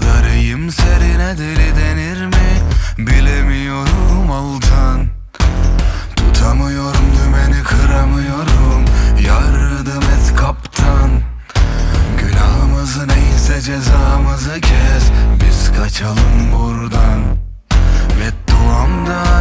kadar eğim serine deli denir mi? Bilemiyorum altan. Tutamıyorum dümeni kıramıyorum. Yardım et kaptan. Günahımızı neyse cezamızı kes. Biz kaçalım buradan. Ve duamdan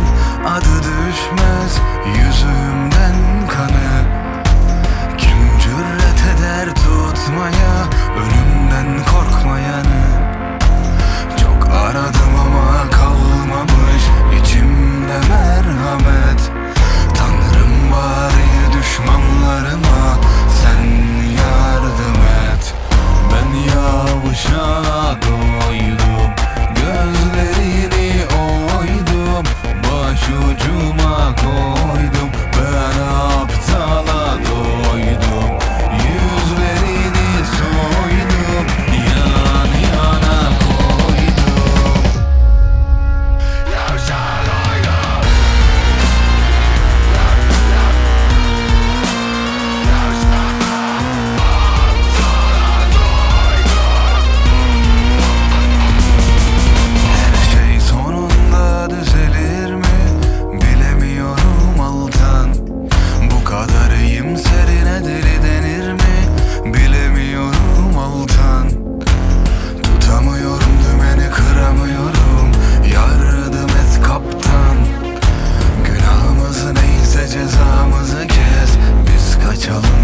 tell them